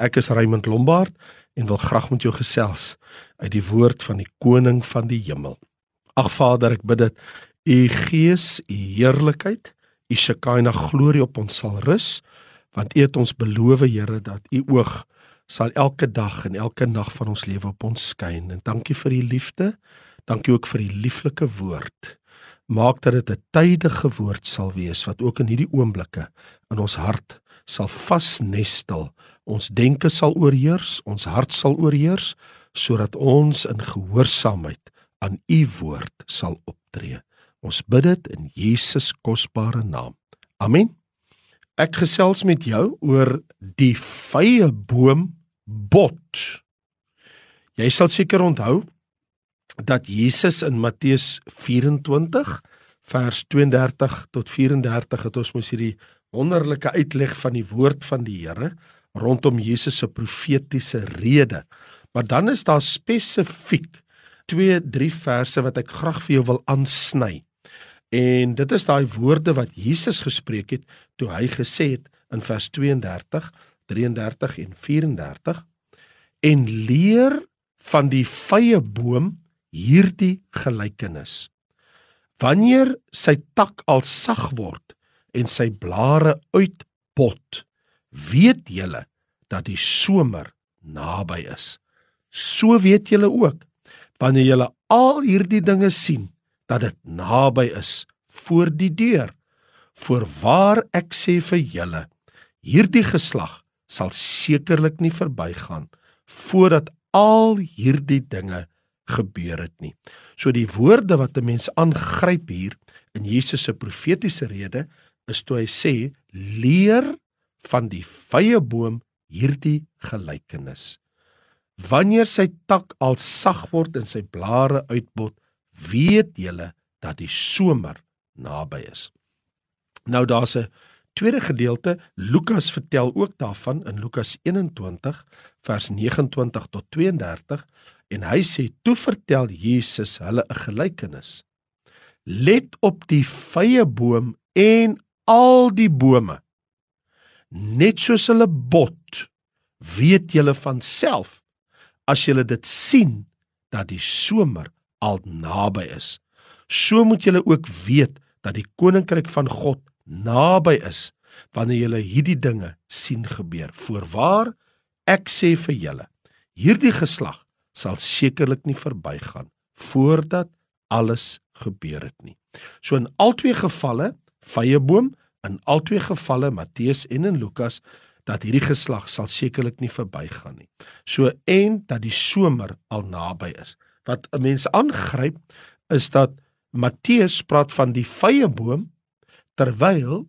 Ek is Raymond Lombard en wil graag met jou gesels uit die woord van die koning van die hemel. Ag Vader, ek bid dat u gees, u heerlikheid, u Shekinah glorie op ons sal rus, want u het ons beloof, Here, dat u oog sal elke dag en elke nag van ons lewe op ons skyn. En dankie vir u liefde. Dankie ook vir u lieflike woord. Maak dat dit 'n tydige woord sal wees wat ook in hierdie oomblikke in ons hart sal vasnestel Ons denke sal oorheers, ons hart sal oorheers sodat ons in gehoorsaamheid aan u woord sal optree. Ons bid dit in Jesus kosbare naam. Amen. Ek gesels met jou oor die vrye boom bot. Jy sal seker onthou dat Jesus in Matteus 24 vers 32 tot 34 het ons mos hierdie wonderlike uitleg van die woord van die Here rondom Jesus se profetiese rede. Maar dan is daar spesifiek 2 3 verse wat ek graag vir jou wil aansny. En dit is daai woorde wat Jesus gespreek het toe hy gesê het in vers 32, 33 en 34 en leer van die vrye boom hierdie gelykenis. Wanneer sy tak al sag word en sy blare uitpot, weet julle dat die somer naby is. So weet julle ook wanneer julle al hierdie dinge sien dat dit naby is voor die deur. Voorwaar ek sê vir julle, hierdie geslag sal sekerlik nie verbygaan voordat al hierdie dinge gebeur het nie. So die woorde wat 'n mens aangryp hier in Jesus se profetiese rede is toe hy sê leer van die vrye boom hierdie gelykenis. Wanneer sy tak al sag word en sy blare uitbot, weet julle dat die somer naby is. Nou daar's 'n tweede gedeelte, Lukas vertel ook daarvan in Lukas 21 vers 29 tot 32 en hy sê toe vertel Jesus hulle 'n gelykenis. Let op die vrye boom en al die bome net soos hulle bot weet julle van self as julle dit sien dat die somer al naby is. So moet julle ook weet dat die koninkryk van God naby is wanneer julle hierdie dinge sien gebeur. Voorwaar ek sê vir julle hierdie geslag sal sekerlik nie verbygaan voordat alles gebeur het nie. So in albei gevalle vrye boom in albei gevalle Matteus en in Lukas dat hierdie geslag sal sekerlik nie verbygaan nie. So en dat die somer al naby is. Wat 'n mens aangryp is dat Matteus praat van die vrye boom terwyl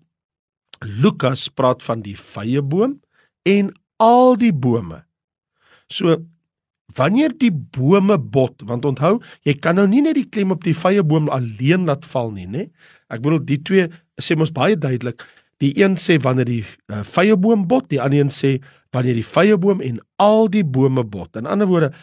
Lukas praat van die vrye boom en al die bome. So wanneer die bome bot, want onthou, jy kan nou nie net die klem op die vrye boom alleen laat val nie, nê? Ek bedoel die twee sê mos baie duidelik. Die een sê wanneer die uh, vrye boom bot, die ander een sê wanneer die vrye boom en al die bome bot. In ander woorde,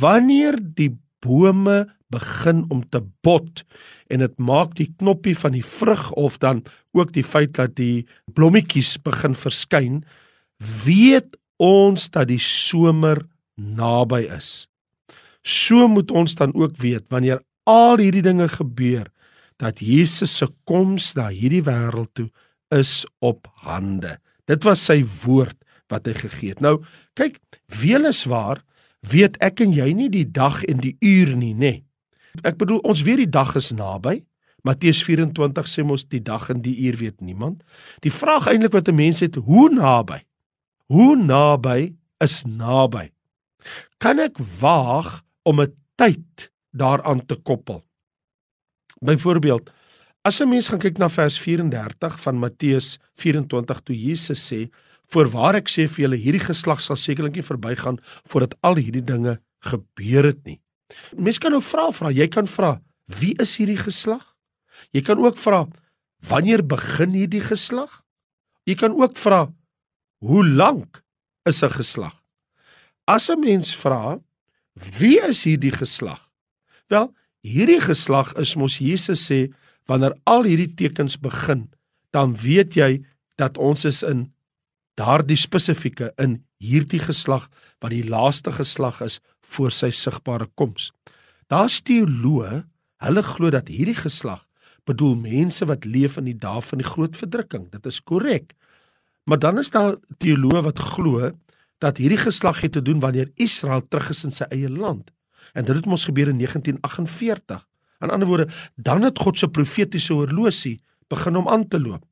wanneer die bome begin om te bot en dit maak die knoppie van die vrug of dan ook die feit dat die blommetjies begin verskyn, weet ons dat die somer naby is. So moet ons dan ook weet wanneer al hierdie dinge gebeur dat Jesus se koms na hierdie wêreld toe is op hande. Dit was sy woord wat hy gegee het. Nou, kyk, weliswaar weet ek en jy nie die dag en die uur nie, nê. Ek bedoel ons weet die dag is naby. Matteus 24 sê mos die dag en die uur weet niemand. Die vraag eintlik wat 'n mens het, hoe naby? Hoe naby is naby? Kan ek waag om 'n tyd daaraan te koppel? Byvoorbeeld, as 'n mens gaan kyk na vers 34 van Matteus 24 toe Jesus sê: "Voorwaar ek sê vir julle, hierdie geslag sal sekerlik nie verbygaan voordat al hierdie dinge gebeur het nie." Mens kan nou vra, vra, jy kan vra, wie is hierdie geslag? Jy kan ook vra, wanneer begin hierdie geslag? Jy kan ook vra, hoe lank is 'n geslag? As 'n mens vra, wie is hierdie geslag? Wel, hierdie geslag is mos Jesus sê wanneer al hierdie tekens begin dan weet jy dat ons is in daardie spesifieke in hierdie geslag wat die laaste geslag is voor sy sigbare koms. Daar's teoloë, hulle glo dat hierdie geslag bedoel mense wat leef in die dae van die groot verdrukking. Dit is korrek. Maar dan is daar teoloë wat glo dat hierdie geslag het te doen wanneer Israel terug is in sy eie land. En dit het mos gebeur in 1948. In ander woorde, dan het God se profetiese horlosie begin om aan te loop.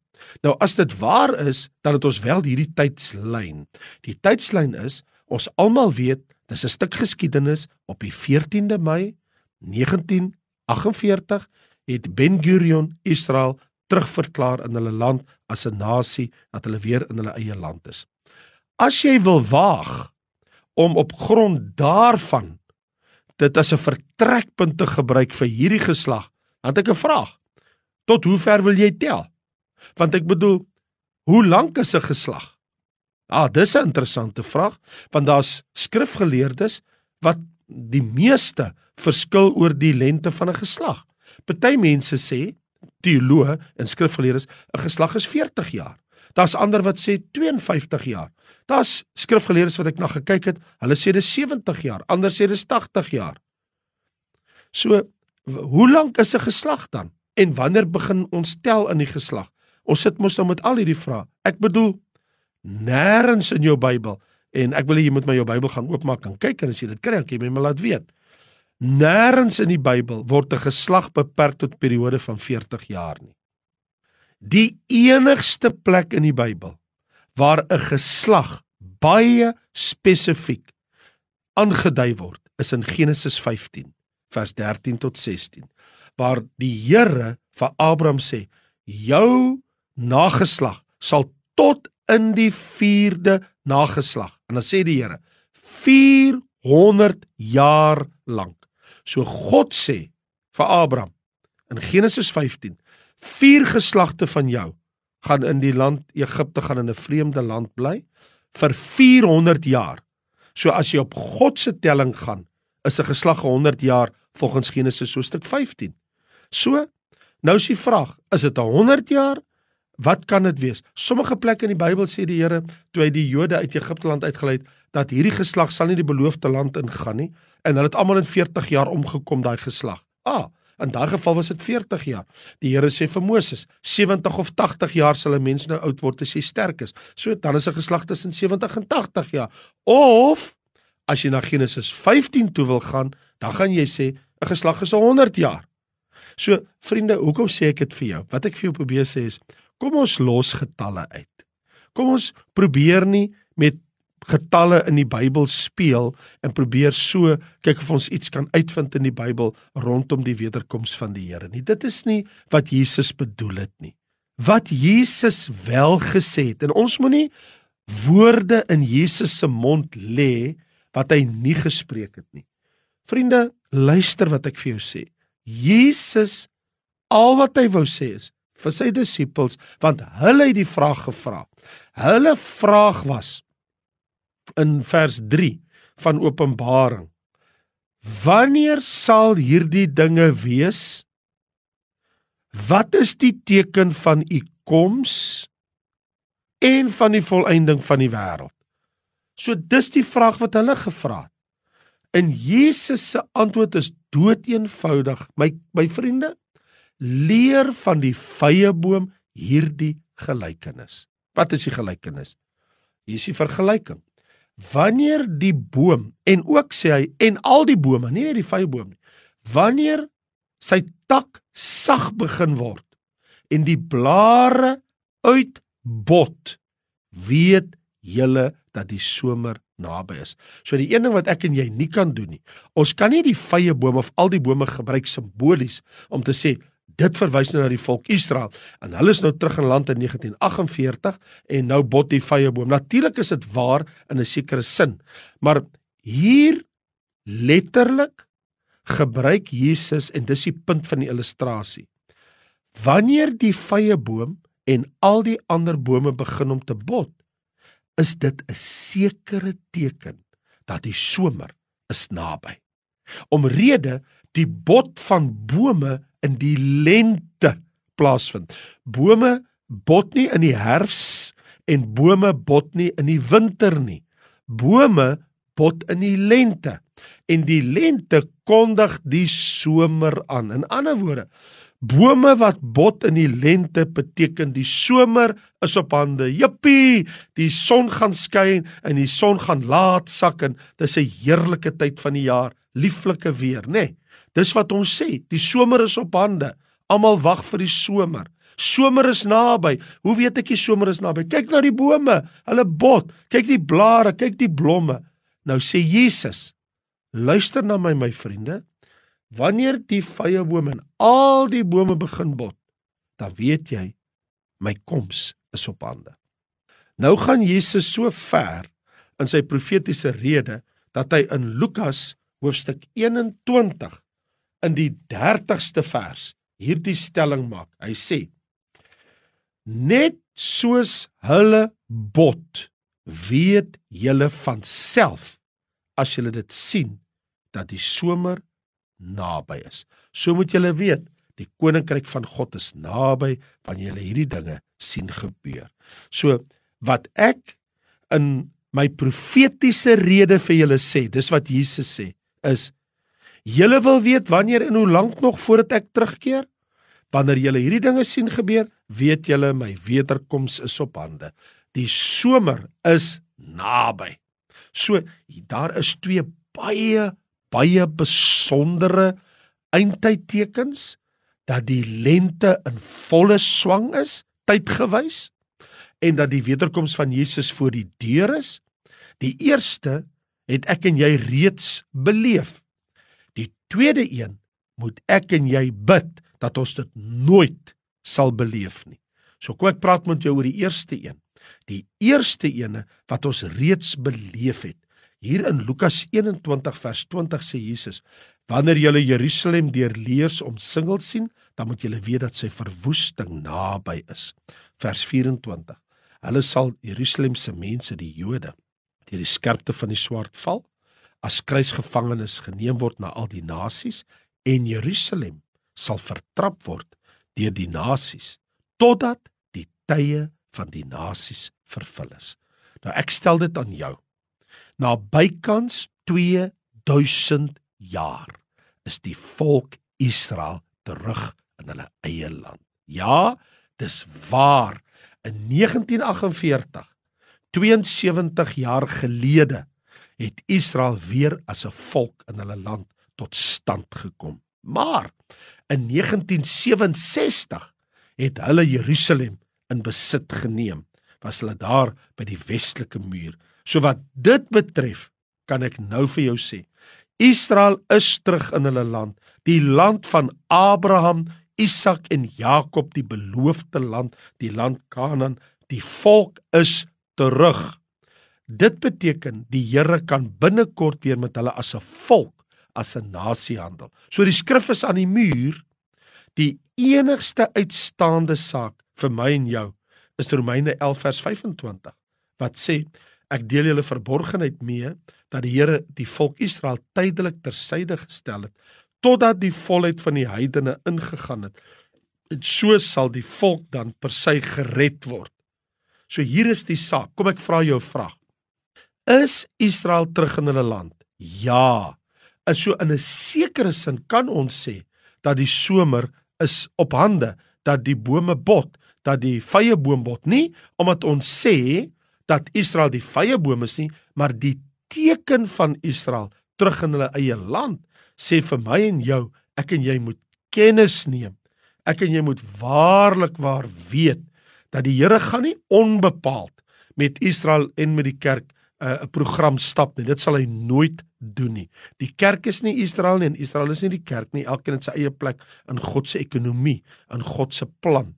Nou as dit waar is, dan het ons wel hierdie tydslyn. Die tydslyn is ons almal weet, dis 'n stuk geskiedenis op die 14de Mei 1948 het Ben-Gurion Israel terugverklaar in hulle land as 'n nasie dat hulle weer in hulle eie land is. As jy wil waag om op grond daarvan dit as 'n vertrekpunt te gebruik vir hierdie geslag, dan het ek 'n vraag. Tot hoe ver wil jy tel? Want ek bedoel, hoe lank is 'n geslag? Ah, dis 'n interessante vraag, want daar's skrifgeleerdes wat die meeste verskil oor die lengte van 'n geslag. Party mense sê, teoloë en skrifgeleerdes, 'n geslag is 40 jaar. Daar's ander wat sê 52 jaar. Daar's skrifgeleerdes wat ek na gekyk het, hulle sê dis 70 jaar, ander sê dis 80 jaar. So, hoe lank is 'n geslag dan? En wanneer begin ons tel in die geslag? Ons sit mos nou met al hierdie vrae. Ek bedoel nêrens in jou Bybel en ek wil hê jy moet my jou Bybel gaan oopmaak en kyk en as jy dit kry, kan jy my laat weet. Nêrens in die Bybel word 'n geslag beperk tot periode van 40 jaar nie. Die enigste plek in die Bybel waar 'n geslag baie spesifiek aangedui word, is in Genesis 15 vers 13 tot 16, waar die Here vir Abraham sê: "Jou nageslag sal tot in die 4de nageslag. En dan sê die Here 400 jaar lank. So God sê vir Abraham in Genesis 15, vier geslagte van jou gaan in die land Egipte gaan in 'n vreemde land bly vir 400 jaar. So as jy op God se telling gaan, is 'n geslag 100 jaar volgens Genesis hoofstuk 15. So, nou is die vraag, is dit 100 jaar Wat kan dit wees? Sommige plekke in die Bybel sê die Here toe hy die Jode uit Egipte land uitgelei het, dat hierdie geslag sal nie die beloofde land ingaan nie en hulle het almal in 40 jaar omgekom daai geslag. Ah, in daai geval was dit 40 jaar. Die Here sê vir Moses, 70 of 80 jaar sal 'n mens nou oud word as hy sterk is. So dan is 'n geslag tussen 70 en 80 jaar. Of as jy na Genesis 15 toe wil gaan, dan gaan jy sê 'n geslag is 100 jaar. So vriende, hoekom sê ek dit vir jou? Wat ek vir jou probeer sê is Kom ons los getalle uit. Kom ons probeer nie met getalle in die Bybel speel en probeer so kyk of ons iets kan uitvind in die Bybel rondom die wederkoms van die Here nie. Dit is nie wat Jesus bedoel het nie. Wat Jesus wel gesê het en ons moenie woorde in Jesus se mond lê wat hy nie gespreek het nie. Vriende, luister wat ek vir jou sê. Jesus al wat hy wou sê is vir sy disippels want hulle het die vraag gevra. Hulle vraag was in vers 3 van Openbaring. Wanneer sal hierdie dinge wees? Wat is die teken van u koms en van die volëinding van die wêreld? So dis die vraag wat hulle gevra het. En Jesus se antwoord is doeteenvoudig. My my vriende, leer van die vrye boom hierdie gelykenis. Wat is die gelykenis? Hier is die vergelyking. Wanneer die boom en ook sê hy en al die bome, nie net die vrye boom nie. Wanneer sy tak sag begin word en die blare uitbot, weet julle dat die somer naby is. So die een ding wat ek en jy nie kan doen nie. Ons kan nie die vrye boom of al die bome gebruik simbolies om te sê dit verwys nou na die volk Israel en hulle is nou terug in land in 1948 en nou bot die vrye boom. Natuurlik is dit waar in 'n sekere sin. Maar hier letterlik gebruik Jesus en dis die punt van die illustrasie. Wanneer die vrye boom en al die ander bome begin om te bot, is dit 'n sekere teken dat die somer is naby. Omrede die bot van bome in die lente plaasvind. Bome bot nie in die herfs en bome bot nie in die winter nie. bome bot in die lente en die lente kondig die somer aan. In ander woorde, bome wat bot in die lente beteken die somer is op hande. Jippie, die son gaan skyn en die son gaan laat sak en dis 'n heerlike tyd van die jaar, lieflike weer, nê? Nee, dis wat ons sê, die somer is op hande. Almal wag vir die somer. Somer is naby. Hoe weet ek die somer is naby? Kyk na die bome, hulle bot. Kyk die blare, kyk die blomme. Nou sê Jesus, luister na my my vriende. Wanneer die vrye bome en al die bome begin bot, dan weet jy my koms is op hande. Nou gaan Jesus so ver in sy profetiese rede dat hy in Lukas hoofstuk 21 in die 30ste vers hierdie stelling maak. Hy sê: Net soos hulle bot, weet julle van self as julle dit sien dat die somer naby is. So moet julle weet, die koninkryk van God is naby wanneer julle hierdie dinge sien gebeur. So wat ek in my profetiese rede vir julle sê, dis wat Jesus sê, is julle wil weet wanneer en hoe lank nog voordat ek terugkeer? Wanneer julle hierdie dinge sien gebeur, weet julle my wederkoms is op hande. Die somer is naby. So daar is twee baie baie besondere eindtydtekens dat die lente in volle swang is, tydgewys en dat die wederkoms van Jesus voor die deur is. Die eerste het ek en jy reeds beleef. Tweede een moet ek en jy bid dat ons dit nooit sal beleef nie. So kom ek praat met jou oor die eerste een. Die eerste ene wat ons reeds beleef het. Hier in Lukas 21 vers 20 sê Jesus: Wanneer julle Jerusalem deurleers omsingel sien, dan moet julle weet dat sy verwoesting naby is. Vers 24. Hulle sal Jerusalem se mense, die Jode, deur die skerpte van die swaard val, as kruisgevangenes geneem word na al die nasies en Jerusalem sal vertrap word deur die nasies totdat die tye van die nasies vervul is. Nou ek stel dit aan jou. Na bykans 2000 jaar is die volk Israel terug in hulle eie land. Ja, dis waar. In 1948, 72 jaar gelede, het Israel weer as 'n volk in hulle land tot stand gekom. Maar in 1967 het hulle Jerusalem in besit geneem. Was hulle daar by die westelike muur. So wat dit betref, kan ek nou vir jou sê, Israel is terug in hulle land, die land van Abraham, Isak en Jakob, die beloofde land, die land Kanaan, die volk is terug. Dit beteken die Here kan binnekort weer met hulle as 'n volk as 'n nasie handel. So die skrif is aan die muur. Die enigste uitstaande saak vir my en jou is Romeine 11 vers 25 wat sê ek deel julle verborgenheid mee dat die Here die volk Israel tydelik tersyde gestel het totdat die volheid van die heidene ingegaan het. En so sal die volk dan per se gered word. So hier is die saak. Kom ek vra jou 'n vraag. Is Israel terug in hulle land? Ja is so in 'n sekere sin kan ons sê dat die somer is op hande, dat die bome bot, dat die vye boom bot nie omdat ons sê dat Israel die vye boom is nie, maar die teken van Israel terug in hulle eie land sê vir my en jou, ek en jy moet kennis neem. Ek en jy moet waarlik waar weet dat die Here gaan nie onbepaald met Israel en met die kerk uh, 'n program stap nie. Dit sal hy nooit doen nie. Die kerk is nie Israel nie en Israel is nie die kerk nie. Elkeen het sy eie plek in God se ekonomie, in God se plan.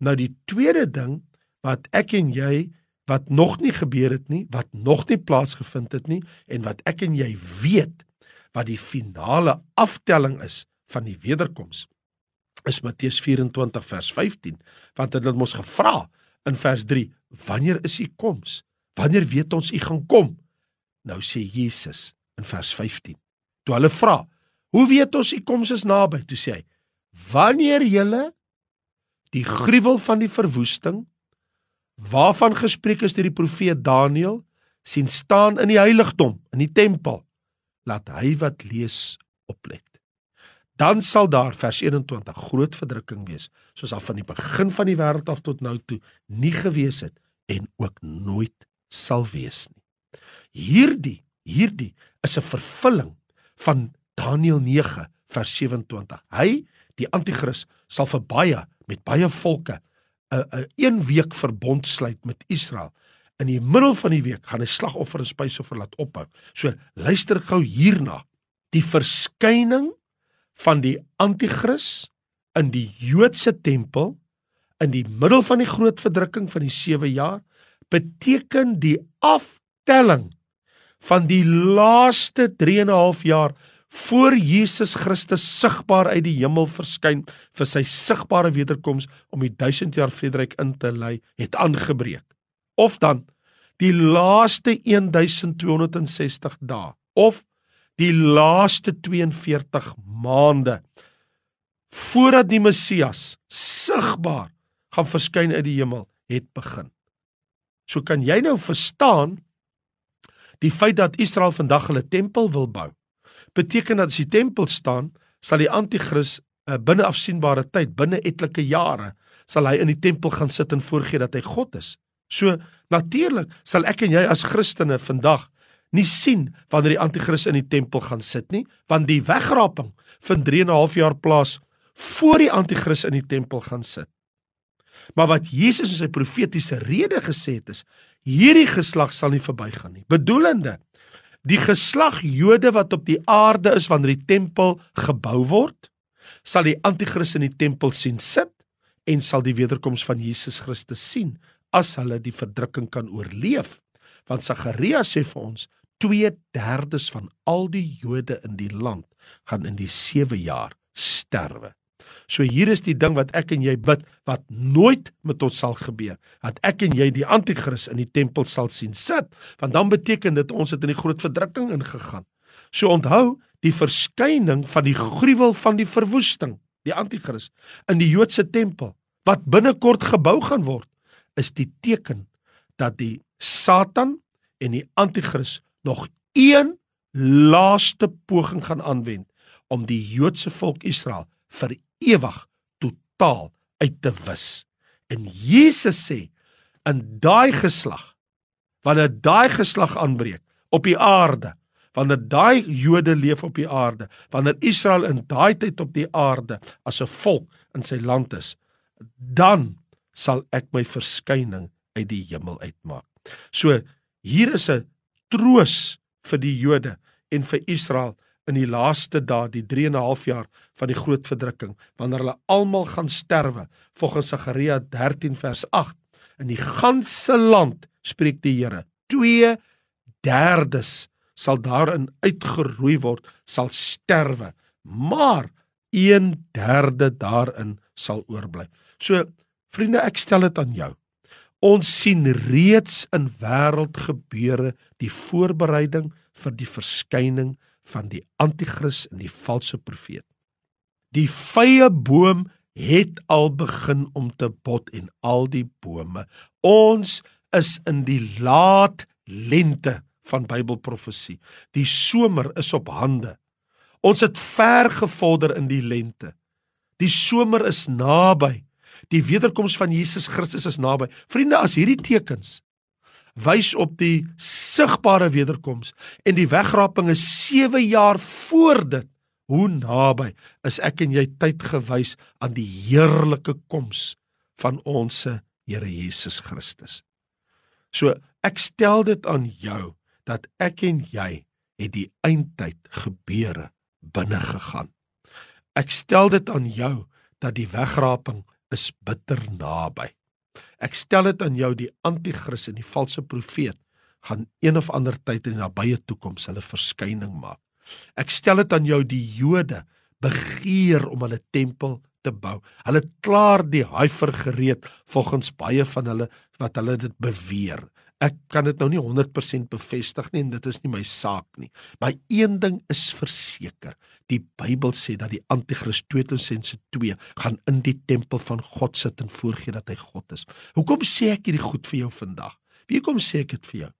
Nou die tweede ding wat ek en jy wat nog nie gebeur het nie, wat nog nie plaasgevind het nie en wat ek en jy weet wat die finale aftelling is van die wederkoms is Matteus 24 vers 15 want dit het ons gevra in vers 3 wanneer is u koms Wanneer weet ons u gaan kom? Nou sê Jesus in vers 15. Toe hulle vra, "Hoe weet ons u koms is naby?" Toe sê hy, "Wanneer julle die gruwel van die verwoesting waarvan gespreek is deur die profeet Daniël sien staan in die heiligdom, in die tempel, laat hy wat lees oplet. Dan sal daar vers 21 groot verdrukking wees, soos al van die begin van die wêreld af tot nou toe nie gewees het en ook nooit sal wees nie. Hierdie, hierdie is 'n vervulling van Daniël 9 vers 27. Hy, die anti-kris, sal vir baie met baie volke 'n 'n een week verbond sluit met Israel. In die middel van die week gaan hy slagoffer en spysoffer laat ophou. So luister gou hierna. Die verskyning van die anti-kris in die Joodse tempel in die middel van die groot verdrukking van die 7 jaar beteken die aftelling van die laaste 3 en 'n half jaar voor Jesus Christus sigbaar uit die hemel verskyn vir sy sigbare wederkoms om die 1000 jaar vrederyk in te lei het aangebreek of dan die laaste 1260 dae of die laaste 42 maande voordat die Messias sigbaar gaan verskyn uit die hemel het begin. So kan jy nou verstaan die feit dat Israel vandag hulle tempel wil bou. Beteken dat as die tempel staan, sal die anti-kris uh, binne afsienbare tyd, binne etlike jare, sal hy in die tempel gaan sit en voorgee dat hy God is. So natuurlik sal ek en jy as Christene vandag nie sien wanneer die anti-kris in die tempel gaan sit nie, want die wegraping vind 3 en 'n half jaar plaas voor die anti-kris in die tempel gaan sit. Maar wat Jesus in sy profetiese rede gesê het is, hierdie geslag sal nie verbygaan nie. Bedoelende die geslag Jode wat op die aarde is wanneer die tempel gebou word, sal die anti-kris in die tempel sien sit en sal die wederkoms van Jesus Christus sien as hulle die verdrukking kan oorleef. Want Sagaria sê vir ons 2/3 van al die Jode in die land gaan in die 7 jaar sterwe. So hier is die ding wat ek en jy bid wat nooit met ons sal gebeur. Dat ek en jy die anti-kris in die tempel sal sien sit, want dan beteken dit ons het in die groot verdrukking ingegaan. So onthou die verskyning van die gruwel van die verwoesting, die anti-kris in die Joodse tempel wat binnekort gebou gaan word, is die teken dat die Satan en die anti-kris nog een laaste poging gaan aanwend om die Joodse volk Israel vir ewig totaal uit te wis. En Jesus sê in daai geslag wanneer daai geslag aanbreek op die aarde, wanneer daai Jode leef op die aarde, wanneer Israel in daai tyd op die aarde as 'n volk in sy land is, dan sal ek my verskyning uit die hemel uitmaak. So hier is 'n troos vir die Jode en vir Israel in die laaste dae, die 3 en 'n half jaar van die groot verdrukking, wanneer hulle almal gaan sterwe, volgens Sagaria 13 vers 8. In die ganse land spreek die Here, 2/3 sal daarin uitgeroei word, sal sterwe, maar 1/3 daarin sal oorbly. So vriende, ek stel dit aan jou. Ons sien reeds in wêreldgebeure die voorbereiding vir die verskyning van die anti-kris en die valse profeet. Die vye boom het al begin om te bot en al die bome. Ons is in die laat lente van Bybelprofesie. Die somer is op hande. Ons het ver gevorder in die lente. Die somer is naby. Die wederkoms van Jesus Christus is naby. Vriende, as hierdie tekens wys op die sigbare wederkoms en die wegraping is 7 jaar voor dit, hoe naby is ek en jy tyd gewys aan die heerlike koms van ons Here Jesus Christus. So ek stel dit aan jou dat ek en jy het die eindtyd gebeure binne gegaan. Ek stel dit aan jou dat die wegraping is bitter naby. Ek stel dit aan jou die anti-kris en die valse profeet gaan een of ander tyd in die nabye toekoms hulle verskyning maak. Ek stel dit aan jou die Jode begeer om hulle tempel te bou. Hulle klaar die hyfer gereed volgens baie van hulle wat hulle dit beweer. Ek kan dit nou nie 100% bevestig nie en dit is nie my saak nie. Maar een ding is verseker. Die Bybel sê dat die Anti-Kris 2002 gaan in die tempel van God sit en voorgee dat hy God is. Hoekom sê ek hierdie goed vir jou vandag? Wie kom sê ek dit vir jou?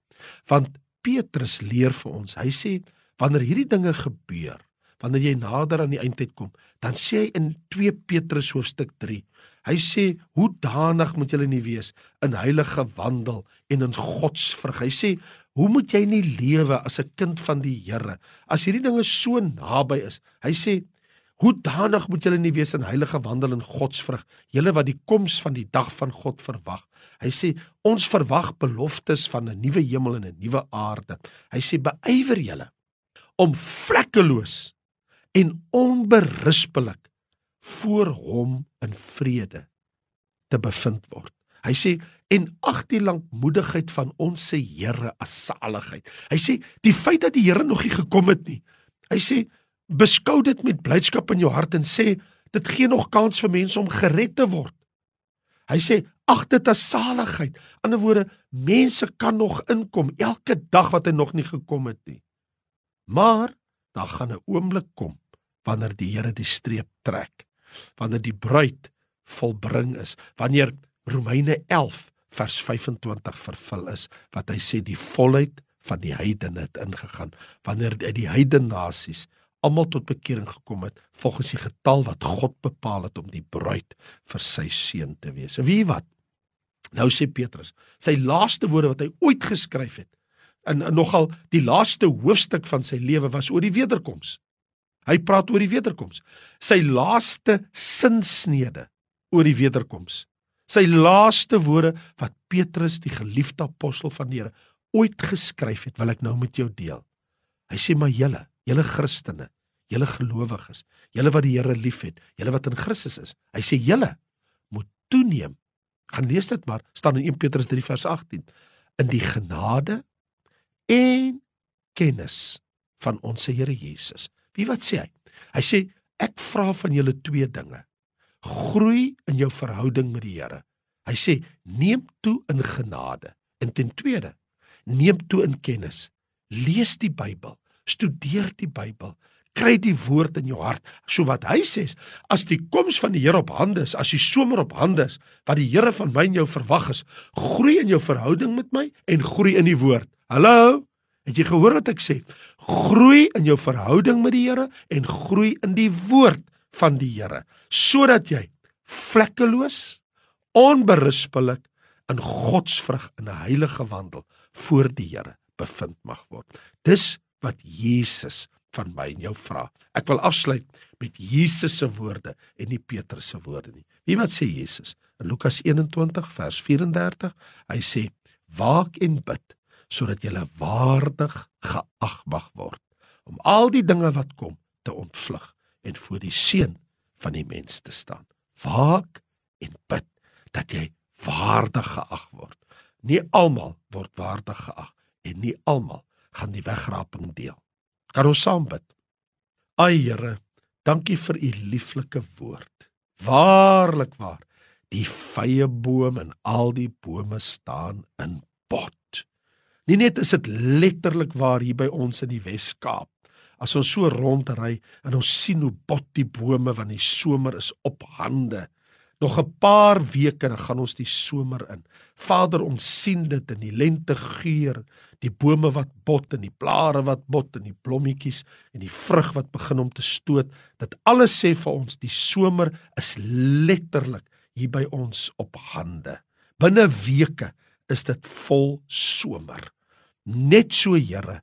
Want Petrus leer vir ons. Hy sê wanneer hierdie dinge gebeur, wanneer jy nader aan die eindtyd kom, dan sê hy in 2 Petrus hoofstuk 3. Hy sê hoe danig moet julle nie wees in heilige wandel en in godsvrug. Hy sê hoe moet jy nie lewe as 'n kind van die Here as hierdie dinge so naby is. Hy sê hoe danig moet julle nie wees in heilige wandel en godsvrug, julle wat die koms van die dag van God verwag. Hy sê ons verwag beloftes van 'n nuwe hemel en 'n nuwe aarde. Hy sê beywer julle om vlekkeloos en onberispelik voor hom in vrede te bevind word. Hy sê en ag die lankmoedigheid van ons se Here as saligheid. Hy sê die feit dat die Here nog nie gekom het nie. Hy sê beskou dit met blydskap in jou hart en sê dit gee nog kans vir mense om gered te word. Hy sê ag dit as saligheid. 'n woorde, mense kan nog inkom elke dag wat hy nog nie gekom het nie. Maar daar gaan 'n oomblik kom wanneer die Here die streep trek, wanneer die bruid volbring is, wanneer Romeine 11 vers 25 vervul is wat hy sê die volheid van die heidene het ingegaan, wanneer uit die heidene nasies almal tot bekering gekom het volgens die getal wat God bepaal het om die bruid vir sy seun te wees. En wie wat? Nou sê Petrus, sy laaste woorde wat hy ooit geskryf het, en, en nogal die laaste hoofstuk van sy lewe was oor die wederkoms. Hy praat oor die wederkoms. Sy laaste sinsnede oor die wederkoms. Sy laaste woorde wat Petrus, die geliefde apostel van die Here, ooit geskryf het, wil ek nou met jou deel. Hy sê maar julle, julle Christene, julle gelowiges, julle wat die Here liefhet, julle wat in Christus is. Hy sê julle moet toeneem. Gaan lees dit maar, staan in 1 Petrus 3 vers 18. In die genade en kennis van ons Here Jesus. Wie wat sê hy? Hy sê ek vra van julle twee dinge. Groei in jou verhouding met die Here. Hy sê neem toe in genade. En ten tweede, neem toe in kennis. Lees die Bybel, studeer die Bybel, kry die woord in jou hart. So wat hy sê, as die koms van die Here op hande is, as die somer op hande is, wat die Here van my en jou verwag is, groei in jou verhouding met my en groei in die woord. Hallo? Het jy gehoor wat ek sê? Groei in jou verhouding met die Here en groei in die woord van die Here, sodat jy vlekkeloos, onberispelik in godsvrug in 'n heilige wandel voor die Here bevind mag word. Dis wat Jesus van my en jou vra. Ek wil afsluit met Jesus se woorde en nie Petrus se woorde nie. Wie wat sê Jesus? In Lukas 21 vers 34, hy sê: "Waak en bid sodat jy waardig geag mag word om al die dinge wat kom te ontvlug en voor die seun van die mens te staan. Waak en bid dat jy waardig geag word. Nie almal word waardig geag en nie almal gaan die wegraping deel. Kan ons saam bid? Ai Here, dankie vir u lieflike woord. Waarlik waar, die vrye boom en al die bome staan in bot. Nie net is dit letterlik waar hier by ons in die Wes-Kaap. As ons so rondry en ons sien hoe bot die bome want die somer is op hande. Nog 'n paar weke dan gaan ons die somer in. Vader, ons sien dit in die lente geur, die bome wat bot en die blare wat bot en die blommetjies en die vrug wat begin om te stoot. Dit alles sê vir ons die somer is letterlik hier by ons op hande. Binne weke is dit vol somer. Net so Here,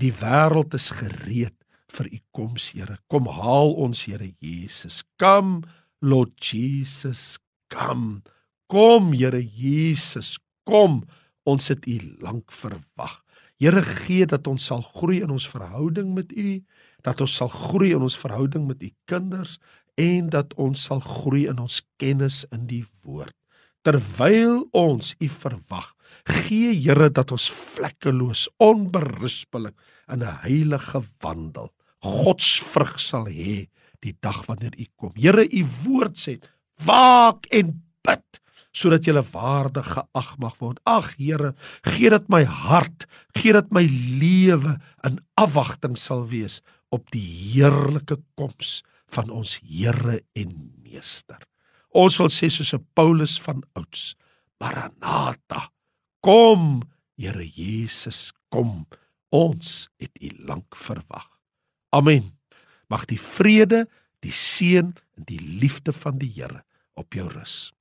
die wêreld is gereed vir u koms, Here. Kom haal ons, Here Jesus. Kom, Lord Jesus, kom. Kom, Here Jesus, kom. Ons het u lank verwag. Here gee dat ons sal groei in ons verhouding met u, dat ons sal groei in ons verhouding met u kinders en dat ons sal groei in ons kennis in die terwyl ons u verwag. Gee Here dat ons vlekkeloos, onberispelik in 'n heilige wandel Godsvrug sal hê die dag wanneer u kom. Here, u woord sê: "Waak en bid sodat jy waardig geag mag word." Ag Here, gee dat my hart, gee dat my lewe in afwagting sal wees op die heerlike koms van ons Here en Meester. Ons wil sê soos 'n Paulus van ouds, Maranatha. Kom, Here Jesus, kom. Ons het U lank verwag. Amen. Mag die vrede, die seën en die liefde van die Here op jou rus.